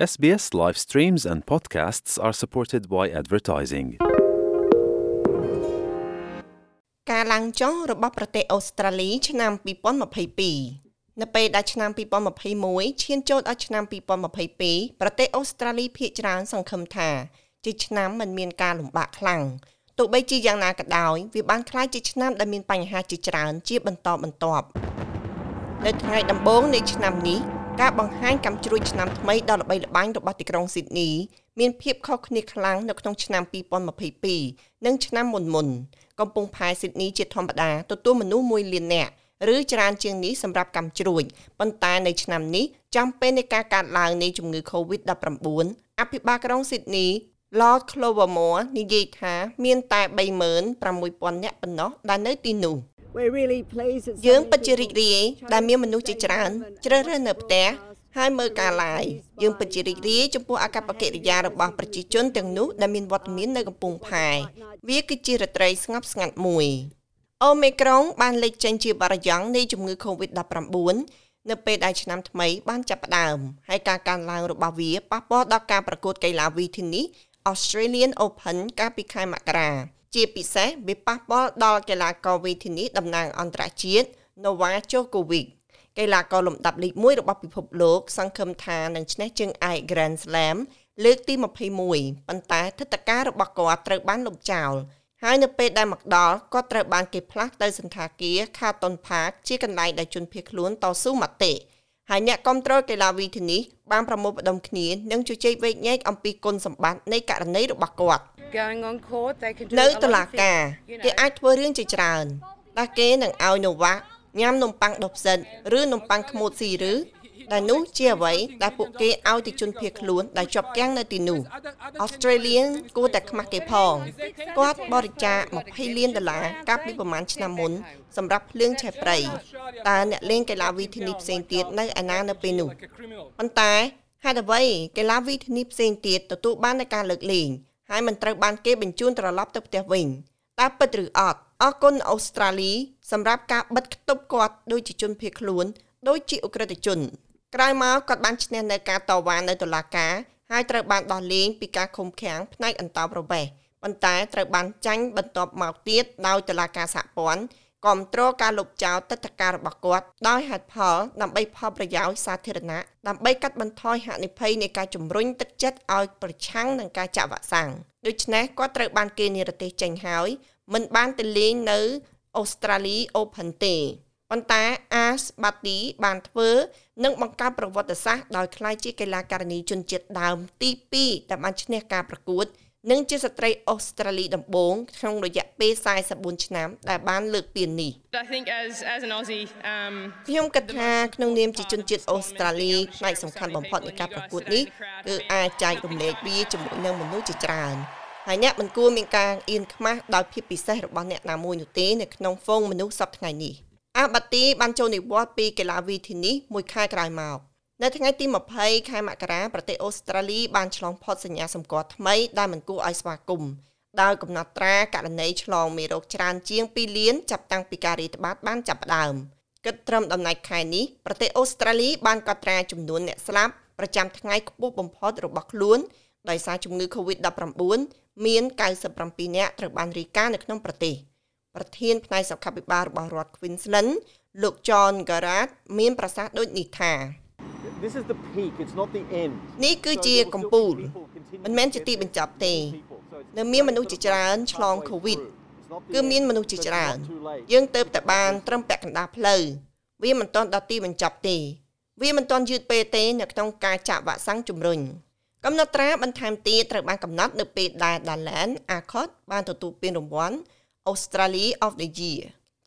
SBS live streams and podcasts are supported by advertising. ការឡើងចុះរបស់ប្រទេសអូស្ត្រាលីឆ្នាំ2022នៅពេលដែលឆ្នាំ2021ឈានចូលដល់ឆ្នាំ2022ប្រទេសអូស្ត្រាលីភាគច្រើនសង្ឃឹមថាជាឆ្នាំមិនមានការលំបាកខ្លាំងទោះបីជាយ៉ាងណាក៏ដោយវាបានក្លាយជាឆ្នាំដែលមានបញ្ហាជាច្រើនជាបន្តបន្ទាប់នៅថ្ងៃដំបូងនៃឆ្នាំនេះ ការបង្ហាញកាំជ្រួចឆ្នាំថ្មីដ៏ល្បីល្បាញរបស់ទីក្រុងស៊ីដនីមានភាពខុសគ្នាខ្លាំងនៅក្នុងឆ្នាំ2022និងឆ្នាំមុនមុនកំពង់ផែស៊ីដនីជាធម្មតាទទួលមនុស្ស1លាននាក់ឬច្រើនជាងនេះសម្រាប់កាំជ្រួចប៉ុន្តែនៅឆ្នាំនេះចំពេលនៃការកើនឡើងនៃជំងឺ Covid-19 អភិបាលក្រុងស៊ីដនី Lord Clovermore និយាយថាមានតែ36,000នាក់ប៉ុណ្ណោះដែលនៅទីនោះ យើងពិតជារីករាយដែលមានមនុស្សជាច្រើនជ្រើសរើសនៅផ្ទះហើយមើលការ live យើងពិតជារីករាយចំពោះអាកប្បកិរិយារបស់ប្រជាជនទាំងនោះដែលមានវត្តមាននៅកំពង់ផែវាគឺជារត្រីស្ងប់ស្ងាត់មួយអូមេក្រុងបានលេចចេញជាបារយ៉ង់នៃជំងឺ Covid-19 នៅពេលដែលឆ្នាំថ្មីបានចាប់ផ្ដើមហើយការកើនឡើងរបស់វាប៉ះពាល់ដល់ការប្រកួតកីឡាវីធីនី Australian Open កាលពីខែមករា ជាពិសេសវាប៉ះពាល់ដល់កីឡាករវីធីនីតំណាងអន្តរជាតិ Novak Djokovic កីឡាករលំដាប់លេខ1របស់ពិភពលោក សង្ឃឹមថានឹងឈ្នះជើងឯក Grand Slam លើកទី21ប៉ុន្តែទិដ្ឋការរបស់គាត់ត្រូវបានលុបចោលហើយនៅពេលដែលមកដល់គាត់ត្រូវបានគេផ្លាស់ទៅសន្តាគារ Carlton Park ជាកន្លែងដែលជនភៀសខ្លួនតស៊ូមតិហើយអ្នកគ្រប់គ្រងកីឡាវីធីនីបានប្រមូលផ្ដុំគ្នានិងជជែកវែកញែកអំពីគុណសម្បត្តិនៃករណីរបស់គាត់។ going on court they can នៅតុលាការ គេអាចធ្វើរឿងជាច្រើនដែលគេនឹងឲ្យនូវ៉ាញ៉ាំនំប៉័ងដុះផ្សិតឬនំប៉័ងខ្មួតស៊ីឬដែលនោះជាអ្វីដែលពួកគេឲ្យទៅជនភៀសខ្លួនដែលជាប់គាំងនៅទីនោះអូស្ត្រាលីគួរតែខ្មាស់គេផងគាត់បរិច្ចាគ20លានដុល្លារកាលពីប្រហែលឆ្នាំមុនសម្រាប់ភ្លើងឆេះព្រៃតើអ្នកលេងកីឡាវីធីនីផ្សេងទៀតនៅឯណានៅពេលនោះប៉ុន្តែហេតុអ្វីកីឡាវីធីនីផ្សេងទៀតទទួលបាននូវការលើកលែង ហើយមិនត្រូវបានគេបញ្ជូនត្រឡប់ទៅផ្ទះវិញតើពិតឬអត់អរគុណអូស្ត្រាលីសម្រាប់ការបិទគប់គាត់ដូចជាជនភៀសខ្លួនដូចជាអ ுக ្រិតជន ក្រោយមកគាត់បានឈ្នះនៅការតវ៉ានៅតុលាការហើយត្រូវបានដោះលែងពីការឃុំឃាំងផ្នែកអន្តោប្រវេសន៍ប៉ុន្តែត្រូវបានចាញ់បន្ទាប់មកទៀតដោយតុលាការសហព័ន្ធ គ្រប់គ្រងការលុបចោលទឹកតការរបស់គាត់ដោយហេតុផលដើម្បីផលប្រយោជន៍សាធារណៈដើម្បីកាត់បន្ថយហានិភ័យនៃការជំរុញទឹកចិត្តឲ្យប្រឆាំងនឹងការចាក់វ៉ាក់សាំងដូច្នេះគាត់ត្រូវបានគេនិរទេសចេញហើយមិនបានទៅលេងនៅអូស្ត្រាលី Open ទេប៉ុន្តែ Ash Barty បានធ្វើនិងបង្កើតប្រវត្តិសាស្ត្រដោយក្លាយជាកីឡាករនីជនជាតិដើមទី2ដែលបានឈ្នះការប្រកួត និងជាស្ត្រីអូស្ត្រាលីដំបូងក្នុងរយៈពេល44ឆ្នាំដែលបានលើកពាននេះ I think as as an Aussie um ខ្ញុំគិតថាក្នុងនាមជាជនជាតិអូស្ត្រាលីផ្នែកសំខាន់បំផុតនៃការប្រកួតនេះគឺអាចចែករំលែកវាជាមួយនឹងមនុស្សជាច្រើនហើយអ្នកមិនគួរមានការអៀនខ្មាស់ដោយភាពពិសេសរបស់អ្នកណាមួយនោះទេនៅក្នុងហ្វូងមនុស្សសប្តាហ៍ថ្ងៃនេះអាបាទីបានចូលនិវត្តន៍ពីកីឡាវីធីនេះមួយខែក្រោយមក នៅថ្ងៃទី20ខែមករាប្រទេសអូស្ត្រាលីបានឆ្លងផុតសញ្ញាសម្គាល់ថ្មីដែលមិនគួរឲ្យស្វាគមន៍ដោយកំណត់ត្រាករណីឆ្លងមេរោគច្រើនជាង2លានចាប់តាំងពីការរាតត្បាតបានចាប់ផ្ដើមគិតត្រឹមដំណាច់ខែនេះប្រទេសអូស្ត្រាលីបានកត់ត្រាចំនួនអ្នកស្លាប់ប្រចាំថ្ងៃខ្ពស់បំផុតរបស់ខ្លួនដោយសារជំងឺ Covid-19 មាន97នាក់ត្រូវបានរាយការណ៍នៅក្នុងប្រទេសប្រធានផ្នែកសុខាភិបាលរបស់រដ្ឋ Queensland លោក John Garrett មានប្រសាសន៍ដូចនេះថា This is the peak it's not the end នេះគឺជាកំពូលមិនមែនជាទីបញ្ចប់ទេ នៅមានមនុស្សជាច្រើនឆ្លង COVID គឺមានមនុស្សជាច្រើនយើងទៅតែបានត្រឹមពាក់កណ្ដាលផ្លូវវាមិនទាន់ដល់ទីបញ្ចប់ទេ វាមិនទាន់យឺតពេកទេនៅក្នុងការចាក់វ៉ាក់សាំងជំរុញកំណត់ត្រាបន្ថែមទៀតត្រូវបានកំណត់នៅពេលដែល Dalan Accord បានទទួលពានរង្វាន់ Australia of the Year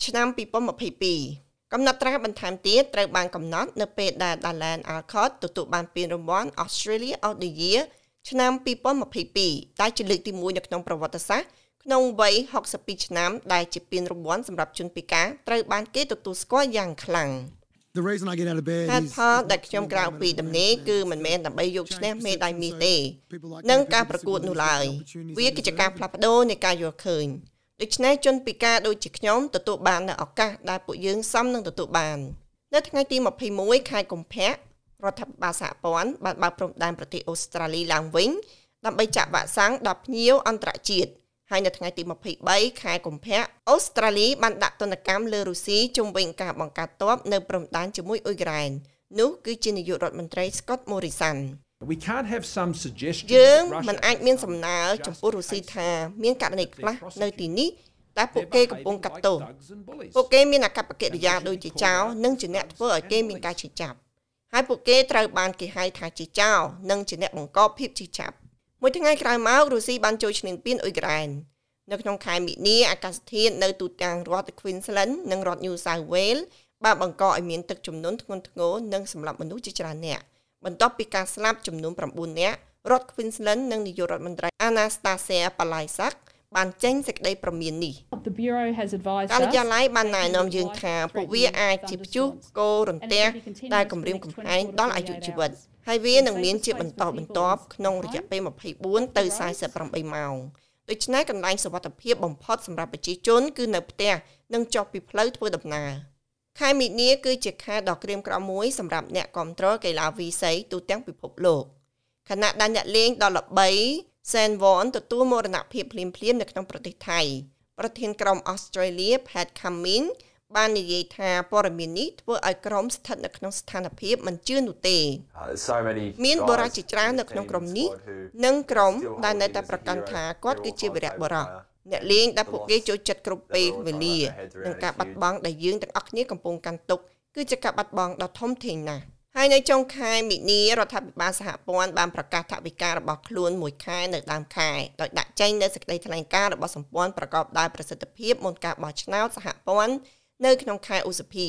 ឆ្នាំ2022 កំណត់ត្រាបន្ថែមទៀតត្រូវបានកំណត់នៅពេលដែល Dalan Alcott ទទួលបានពានរង្វាន់ Australia of the Year ឆ្នាំ2022ដែលជាលើកទី1នៅក្នុងប្រវត្តិសាស្ត្រក្នុងវ័យ62ឆ្នាំដែលជាពានរង្វាន់សម្រាប់ជនពិការត្រូវបានគេទទួលស្គាល់យ៉ាងខ្លាំង The reason I get out of bed ហេតុផលដែលខ្ញុំក្រៅពីដំណេកគឺមិនមែនដើម្បីយកឈ្នះមេដាយមាសទេនឹងការប្រកួតនោះឡើយវាគឺជាការផ្លាស់ប្ដូរនៃការយល់ឃើញ ដូច្នេះជនពិការដូចជាខ្ញុំទទួលបាននូវឱកាសដែលពួកយើងសមនឹងទទួលបាននៅថ្ងៃទី21ខែកុម្ភៈរដ្ឋាភិបាលសហព័ន្ធបានបើកព្រំដែនប្រទេសអូស្ត្រាលីឡើងវិញដើម្បីចាក់វ៉ាក់សាំងដល់ភ្ញៀវអន្តរជាតិហើយនៅថ្ងៃទី23ខែកុម្ភៈអូស្ត្រាលីបានដាក់ទណ្ឌកម្មលើរុស្ស៊ីជុំវិញការបង្កើតទ័ពនៅព្រំដែនជាមួយអ៊ុយក្រែននោះគឺជានាយករដ្ឋមន្ត្រី Scott Morrison We can't have some suggestion យើង that Russia មិនអាចមានសំណើ just ចំពោះរុស្ស៊ី hates ថាមានករណីខ្លះ They're នៅទីនេះតែពួក They're គេកំពុង behaving កាត់ like ទោស thugs and bullies. ពួកគេមានអាកប្បកិរិយាដូចជាចោរនិងជាអ្នកធ្វើឲ្យគេមានការជិះចាប់ហើយពួកគេត្រូវបានគេហៅថាជាចោរនិងជាអ្នកបង្កភាពជិះចាប់មួយថ្ងៃក្រោយមករុស្ស៊ីបានចូលឈ្លានពានអ៊ុយក្រែននៅក្នុងខែមិនិនាអាកាសធាតុនៅទូទាំងរដ្ឋ Queensland និងរដ្ឋ New South Wales បានបង្កឲ្យមានទឹកជំនន់ធ្ងន់ធ្ងរនិងសម្លាប់មនុស្សជាច្រើនអ្នក បន្ទាប់ពីការស្លាប់ចំនួន9នាក់រដ្ឋ Queensland និងនាយករដ្ឋមន្ត្រី Anastasia Palaszczuk បានចេញសេចក្តីប្រមាននេះ The Bureau has advised ការិយា us ល័យបានណែនាំយើងថាពួកវាអាចជាព្យុះគោរន្ទះដែលគម្រាមកំហែងដល់អាយុជីវិតហើយវានឹងមានជាបន្តបន្ទាប់ក្នុងរយៈពេល24ទៅ48ម៉ោងដូច្នេះកន្លែងសុវត្ថិភាពបំផុតសម្រាប់ប្រជាជនគឺនៅផ្ទះនិងចុះពីផ្លូវធ្វើដំណើរ ខែមីនាគឺជាខែដ៏ក្រៀមក្រំមួយសម្រាប់អ្នកគ្រប់គ្រងកីឡាវីសីទូទាំងពិភពលោកខណៈដែលអ្នកលេងដ៏ល្បី Sen Won ទទួលមរណភាពភ្លាមៗនៅក្នុងប្រទេសថៃប្រធានក្រុមអូស្ត្រាលី Pat Cummins បាននិយាយថាព័ត៌មាននេះធ្វើឲ្យក្រុមស្ថិតនៅក្នុងស្ថានភាពមិនជឿនោះទេមានបរិយាជាច្រើននៅក្នុងក្រុមនេះនិងក្រុមដែលនៅតែប្រកាន់ថាគាត់គឺជាវីរៈបរិយ អ្នកលេងដែលពួកគេចូលចិត្តគ្រប់ពេលវេលានិងការបាត់បង់ដែលយើងទាំងអស់គ្នាកំពុងកាន់ទុកគឺជាការបាត់បង់ដ៏ធំធេងណាស់ហើយនៅចុងខែមិនិនារដ្ឋាភិបាលសហព័ន្ធបានប្រកាសថវិការបស់ខ្លួនមួយខែនៅដើមខែដោយដាក់ចេញនូវសេចក្តីថ្លែងការណ៍របស់សម្ព័ន្ធប្រកបដោយប្រសិទ្ធភាពមុនការបោះឆ្នោតសហព័ន្ធ នៅក្នុងខែឧសភា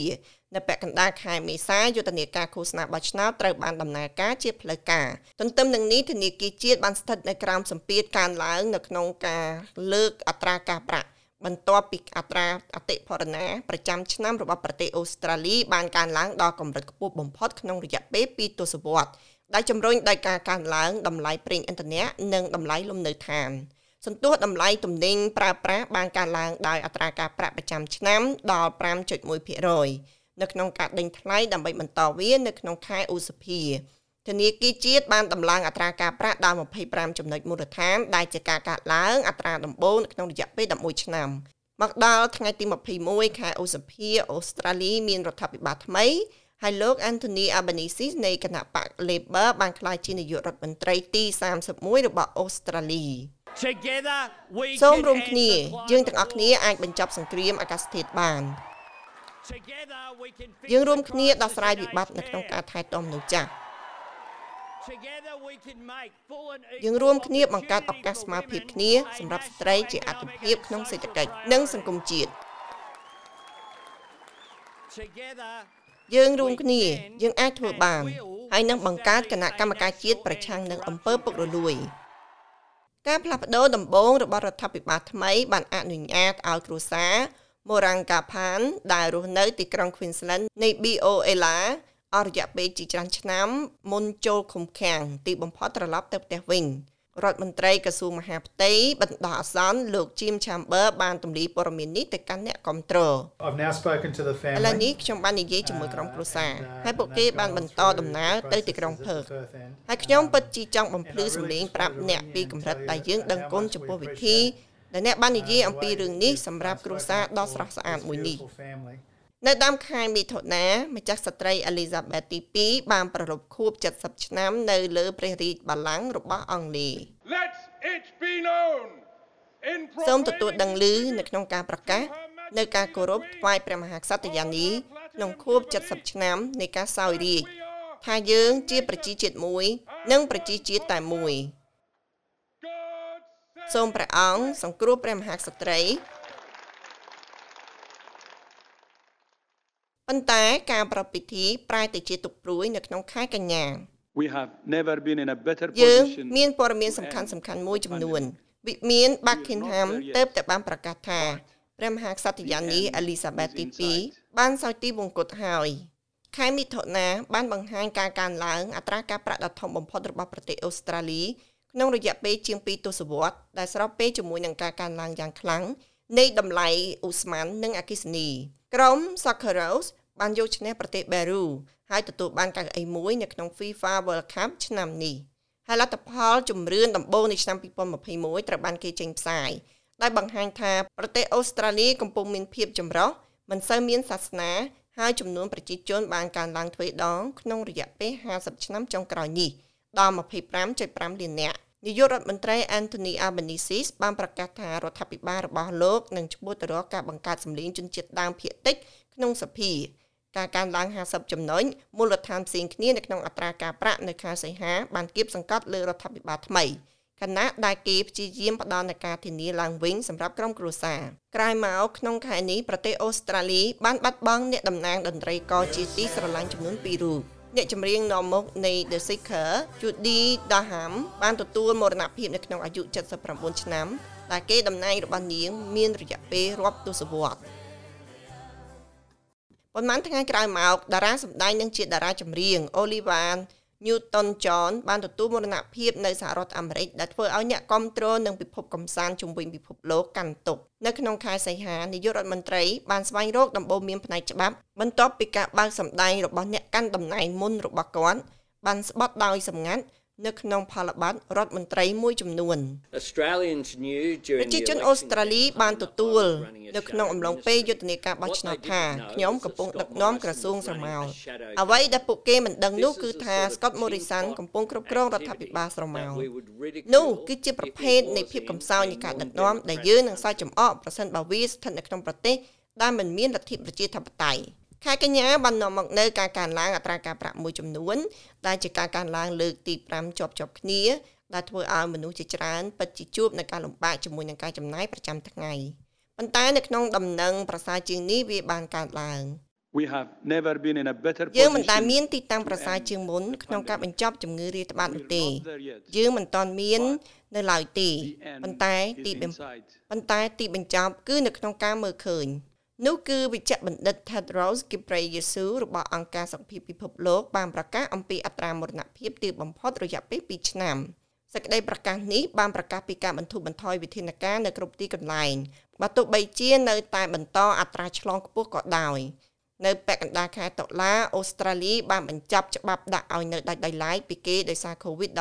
នៅពាក់កណ្ដាលខែមេសាយុទ្ធនាការឃោសនាបោះឆ្នោតត្រូវបានដំណើរការជាផ្លូវការទន្ទឹមនឹងនេះធនាគារជាតិបានស្ថិតនៅក្រោមសម្ពាធកើនឡើងនៅក្នុងការលើកអត្រាការប្រាក់បន្ទាប់ពីអត្រាអតិផរណាប្រចាំឆ្នាំរបស់ប្រទេសអូស្ត្រាលីបានកើនឡើងដល់កម្រិតខ្ពស់បំផុតក្នុងរយៈពេល2ទសវត្សរ៍ដែលជំរុញដោយការកើនឡើងតម្លៃប្រេងឥន្ធនៈនិងតម្លៃលំនៅឋាន សន្ទុះតម្លៃទំនិញប្រើប្រាស់បានកើនឡើងដោយអត្រាការប្រាក់ប្រចាំឆ្នាំដល់5.1%នៅក្នុងការដេញថ្លៃដើម្បីបន្តវានៅក្នុងខែឧសភាធនាគារជាតិបានដំឡើងអត្រាការប្រាក់ដល់25ចំណុចមូលដ្ឋានដែលជាការកើនឡើងអត្រាដំបូងនៅក្នុងរយៈពេល11ឆ្នាំមកដល់ថ្ងៃទី21ខែឧសភាអូស្ត្រាលីមានរដ្ឋាភិបាលថ្មីហើយលោក Anthony Albanese នៃគណៈបក Labor បានក្លាយជានាយករដ្ឋមន្ត្រីទី31របស់អូស្ត្រាលី Together we សូម can រួម end គ្នា the យើងទាំងអស់ climate គ្នាអាចបញ្ចប់សង្គ្រាមអាកាសធាតុបាន Together we can fix យើងរួម the គ្នាដោះ crisis ស្រាយ in វិបត្តិនៅ aged ក្នុង care. ការថែទាំមនុស្សចាស់ Together we can make full and យើង equal រួមគ្នាបង្កើតឱកាស opportunity ស្មើភាព for គ្នា women សម្រាប់ a ស្ត្រីជា national អត្ថភាព economic ក្នុង and សេដ្ឋ social កិច្ចនិងសង្គម priority. ជាតិ Together យើងរួមគ្នាយើងអាចធ្វើបានហើយនឹងបង្កើតគណៈកម្មការជាតិប្រឆាំងនឹងអំពើពុករលួយ ការផ្លាស់ប្ដូរដំបូងរបស់រដ្ឋាភិបាលថ្មីបានអនុញ្ញាតឲ្យគ្រួសារ Morangkapan ដែលរស់នៅទីក្រុង Queensland នៃ BOLA អស់រយៈពេលជាច្រើនឆ្នាំមុនចូលឃុំឃាំងទីបំផុតត្រឡប់ទៅផ្ទះវិញ រដ្ឋមន្ត្រីក្រសួងមហាផ្ទៃបណ្ដោះអាសន្នលោក Jim Chamber បានទម្លាយព័ត៌មាននេះទៅកាន់អ្នកគ្រប់គ្រង I've now spoken to the ឥឡូវ family. នេះខ្ញុំបាននិយាយជាមួយក្រុមគ្រួសារ and, uh, ហើយពួកគេ they've បាន gone បន្ត through ដំណើរ the ទៅទីក្រុង processes ផឺ at ក the Perth end. ហើយខ្ញុំ Um, ពិតជាចង់បំភ្លឺ and I សំឡេង really ប្រាប់ just អ្នក really ពី need កម្រិត to ដែល tell យើង you ដឹងគុណ how much ចំ we ពោះវិ appreciate ធីដែលអ្នកបាននិយាយ uh, អំពី the way រឿង that នេះ you've, សម្រាប់ uh, គ្រួសារ spoken ដ៏ for ស្រស់ស្អាត this មួយនេះ beautiful family. នៅដើមខែមិថុនាម្ចាស់ស្ត្រី Elizabeth ទី2បានប្រឡប់ខួប70ឆ្នាំនៅលើព្រះរាជបល្ល័ង្ករបស់អង់គ្លេស Let it be known in សូមទទួលដឹងឮនៅក្នុងការប្រកាសនៅការគោរពថ្វាយព្រះមហាក្សត្រយានីក្នុងខួប70ឆ្នាំនៃការសោយរាជ្យថាយើងជាប្រជាជាតិមួយ និងប្រជាជាតិតែមួយ សូមព្រះអង្គសង្គ្រោះព្រះមហាក្សត្រី ប៉ុន្តែការប្រពៃពិធីប្រែទៅជាទុកព្រួយនៅក្នុងខែកញ្ញា We have never been in a better យើង position មានព័ត៌មានសំខាន់សំខាន់មួយចំនួនវិមាន Buckingham ទៅតែបានប្រកាសថាព្រះមហាក្សត្រយានី Elizabeth ទី2បានសោយទីវង្គតហើយខែមិថុនាបានបង្ហាញការកើនឡើងអត្រាការប្រាក់ដ៏ធំបំផុតរបស់ប្រទេសអូស្ត្រាលីក្នុងរយៈពេលជាង2ទសវត្សរ៍ដែលស្របពេលជាមួយនឹងការកើនឡើងយ៉ាងខ្លាំងនៃតម្លៃឧស្ម័ននិងអគ្គិសនីក្រុម Socceros បានយកឈ្នះប្រទេសបេរូហើយទទួលបានកៅអីមួយនៅក្នុង FIFA World Cup ឆ្នាំនេះហើយលទ្ធផលជំរឿនដំបូងនៃឆ្នាំ2021ត្រូវបានគេចេញផ្សាយដោយបង្ហាញថាប្រទេសអូស្ត្រាលីកំពុងមានភាពចម្រុះមិនសូវមានសាសនាហើយចំនួនប្រជាជនបានកើនឡើងទ្វេដងក្នុងរយៈពេល50ឆ្នាំចុងក្រោយនេះដល់25.5លាននាក់នាយករដ្ឋមន្ត្រី Anthony Albanese បានប្រកាសថារដ្ឋាភិបាលរបស់លោកនឹងឆ្ពោះទៅរកការបង្កើតសម្លេងជនជាតិដើមភាគតិចក្នុងសភា ការកើនឡើង50ចំណុចមូលដ្ឋានផ្សេងគ្នានៅក្នុងអត្រាការប្រាក់នៅខែសីហាបានគៀបសង្កត់លើរដ្ឋាភិបាលថ្មីខណៈដែលគេព្យាយាមផ្ដល់នូវការធានាឡើងវិញសម្រាប់ក្រុមគ្រួសារក្រោយមកក្នុងខែនេះប្រទេសអូស្ត្រាលីបានបាត់បង់អ្នកតំណាងតន្ត្រីករជាទីស្រឡាញ់ចំនួន2រូបអ្នកចម្រៀងនាំមុខនៃ The Seeker Judy Daham បានទទួលមរណភាពនៅក្នុងអាយុ79ឆ្នាំដែលគេតំណែងរបស់នាង មានរយៈពេលរាប់ទសវត្សរ៍ ប៉ុន្មានថ្ងៃក្រោយមកតារាសម្ដែងនិងជាតារាចម្រៀង Oliver Newton John បានទទួលមរណភាពនៅសហរដ្ឋអាមេរិកដែលធ្វើឲ្យអ្នកគ្រប់គ្រងនឹងពិភពកំសាន្តជុំវិញពិភពលោកកាន់ទុក្ខនៅក្នុងខែសីហានាយករដ្ឋមន្ត្រីបានស្វែងរកដំបូន្មានផ្នែកច្បាប់បន្ទាប់ពីការបើកសម្ដែងរបស់អ្នកកាន់តំណែងមុនរបស់គាត់បានស្បត់ដោយសម្ងាត់ នៅក្នុងផលប័ត្ររដ្ឋមន្ត្រីមួយចំនួន Australians knew ប្រជា during the ជន election អូស្ត្រាលីបានទទួល campaign នៅក្នុងអំឡុងពេលយុទ្ធនាការបោះឆ្នោតថាខ្ញុំកំពុងដឹកនាំក្រសួងស្រមោលអ្វីដែលពួកគេមិនដឹងនោះគឺថា Scott Morrison កំពុងគ្រប់គ្រងរដ្ឋាភិបាលស្រមោលនោះគឺជាប្រភេទនៃភាពកំសោយនៃការដឹកនាំដែលយើងនឹងសើចចំអកប្រសិនបើវាស្ថិតនៅក្នុងប្រទេសដែលមិនមានលទ្ធិប្រជាធិបតេយ្យ ខែកញ្ញាបាននាំមកនៅការកើនឡើងអត្រាការប្រាក់មួយចំនួន ដែលជាការកើនឡើងលើកទី5ជាប់ជាប់គ្នាដែលធ្វើឲ្យមនុស្សជាច្រើនពិតជាជួបនឹងការលំបាកជាមួយនឹងការចំណាយប្រចាំថ្ងៃប៉ុន្តែនៅក្នុងដំណឹងប្រសើរជាងនេះវាបានកើនឡើង We have never been in a better យើងមិនដែល position មានទីតាំងប្រសើរជាងមុនក្នុងការបញ្ចប់ជំងឺរាតត្បាតនោះទេ We're not there yet. យើងមិនទាន់មាននៅឡើយទេ The end ប៉ុន្តែ is ទីបំ inside. ប៉ុន្តែទីបញ្ចប់គឺនៅក្នុងការមើលឃើញ នោះគឺវិជ្ជបណ្ឌិត Tedros Ghebreyesus របស់អង្គការសុខភាពពិភពលោកបានប្រកាសអំពីអត្រាមរណភាពទាបបំផុតរយៈពេល2ឆ្នាំសេចក្តីប្រកាសនេះបានប្រកាសពីការបន្ធូរបន្ថយវិធានការនៅគ្រប់ទីកន្លែងបើទោះបីជានៅតែបន្តអត្រាឆ្លងខ្ពស់ក៏ដោយនៅពាក់កណ្ដាលខែតុលាអូស្ត្រាលីបានបញ្ចប់ច្បាប់ដាក់ឲ្យនៅដាច់ដោយឡែកពីគេដោយសារ COVID-19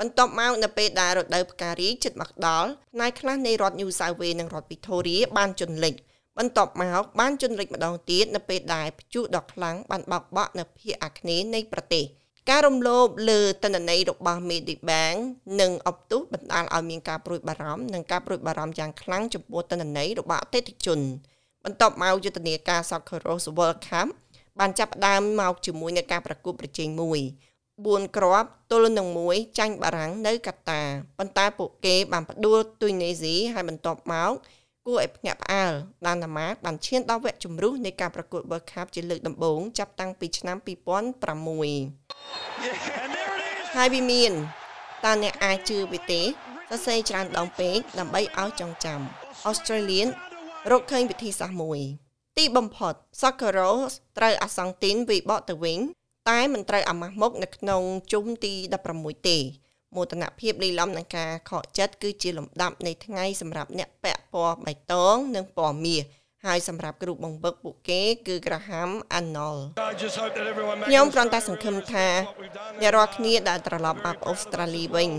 បន្ទាប់មកនៅពេលដែលរដូវផ្ការីកជិតមកដល់ផ្នែកខ្លះនៃរដ្ឋ New South Wales និងរដ្ឋ Victoria បានជន់លិច បន្ទាប់មកបានជន់លិចម្ដងទៀតនៅពេលដែលព្យុះដ៏ខ្លាំងបានបោកបក់នៅភាគអាគ្នេយ៍នៃប្រទេសការរំលោភលើតនន័យរបស់ Medibank និង Optus បណ្ដាលឲ្យមានការព្រួយបារម្ភនិងការព្រួយបារម្ភយ៉ាងខ្លាំងចំពោះតនន័យរបស់អតិថិជន បន្ទាប់មកយុទ្ធនាការ Soccer World Cup បានចាប់ផ្ដើមមកជាមួយនឹងការប្រកួតប្រជែងមួយ4គ្រាប់ទល់នឹង1ចាញ់បារាំងនៅកាតាប៉ុន្តែពួកគេបានផ្ដួលទុយនេស៊ីហើយបន្ទាប់មក គួរឲ្យភ្ញាក់ផ្អើលដានណាម៉ាកបានឈានដល់វគ្គជម្រុះនៃការប្រកួត World Cup ជាលើកដំបូងចាប់តាំងពីឆ្នាំ2006ហើយវាមានតើអ្នកអាចជឿវាទេសរសេរច្រើនដងពេកដើម្បីឲ្យចងចាំ Australian រកឃើញវិធីសាស្ត្រមួយ ទីបំផុត Socorros ត្រូវអាសង់ទីនវិបកទៅវិញតែមិនត្រូវអាម៉ាស់មុខនៅក្នុងជុំទី16ទេ មោទនភាពលីឡំនឹងការខកចិត្តគឺជាលំដាប់នៃថ្ងៃសម្រាប់អ្នកពាក់ពណ៌បៃតងនិងពណ៌មាសហើយសម្រាប់គ្រូបង្វឹកពួកគេគឺ Graham Arnold ខ្ញុំគ្រាន់តែសង្ឃឹមថាអ្នករាល់គ្នាដែលត្រឡប់មកអូស្ត្រាលីវិញ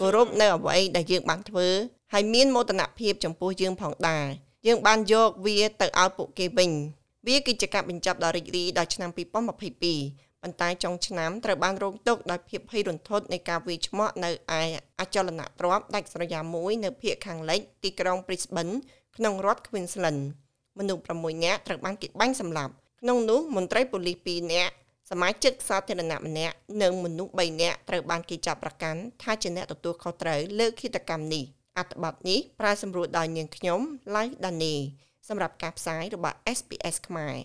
គោរពនៅអ្វីដែលយើងបានធ្វើហើយមានមោទនភាពចំពោះយើងផងដែរយើងបានយកវាទៅឲ្យពួកគេវិញវាគឺជាការបញ្ចប់ដ៏រីករាយដល់ឆ្នាំ2022 ប៉ុន្តែចុងឆ្នាំត្រូវបានរងទុក្ខដោយភាពភ័យរន្ធត់នៃការវាយឆ្មក់នៅឯអចលនទ្រព្យដាច់ស្រយាលមួយនៅភូមិខាងលិចទីក្រុង Brisbane ក្នុងរដ្ឋ Queensland មនុស្ស6នាក់ត្រូវបានគេបាញ់សម្លាប់ក្នុងនោះមន្ត្រីប៉ូលីស2នាក់សមាជិកសាធារណៈម្នាក់និងមនុស្ស3នាក់ត្រូវបានគេចាប់ប្រកាន់ថាជាអ្នកទទួលខុសត្រូវលើឃាតកម្មនេះអត្ថបទនេះប្រើសម្រួលដោយនាងខ្ញុំឡៅដានីសម្រាប់ការផ្សាយរបស់ SPS ខ្មែរ